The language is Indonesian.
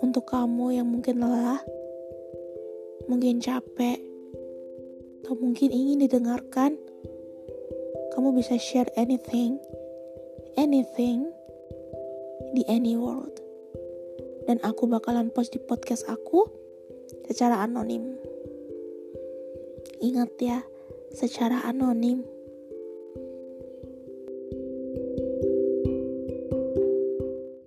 Untuk kamu yang mungkin lelah, mungkin capek, atau mungkin ingin didengarkan, kamu bisa share anything, anything di any world. Dan aku bakalan post di podcast aku secara anonim. Ingat ya, secara anonim.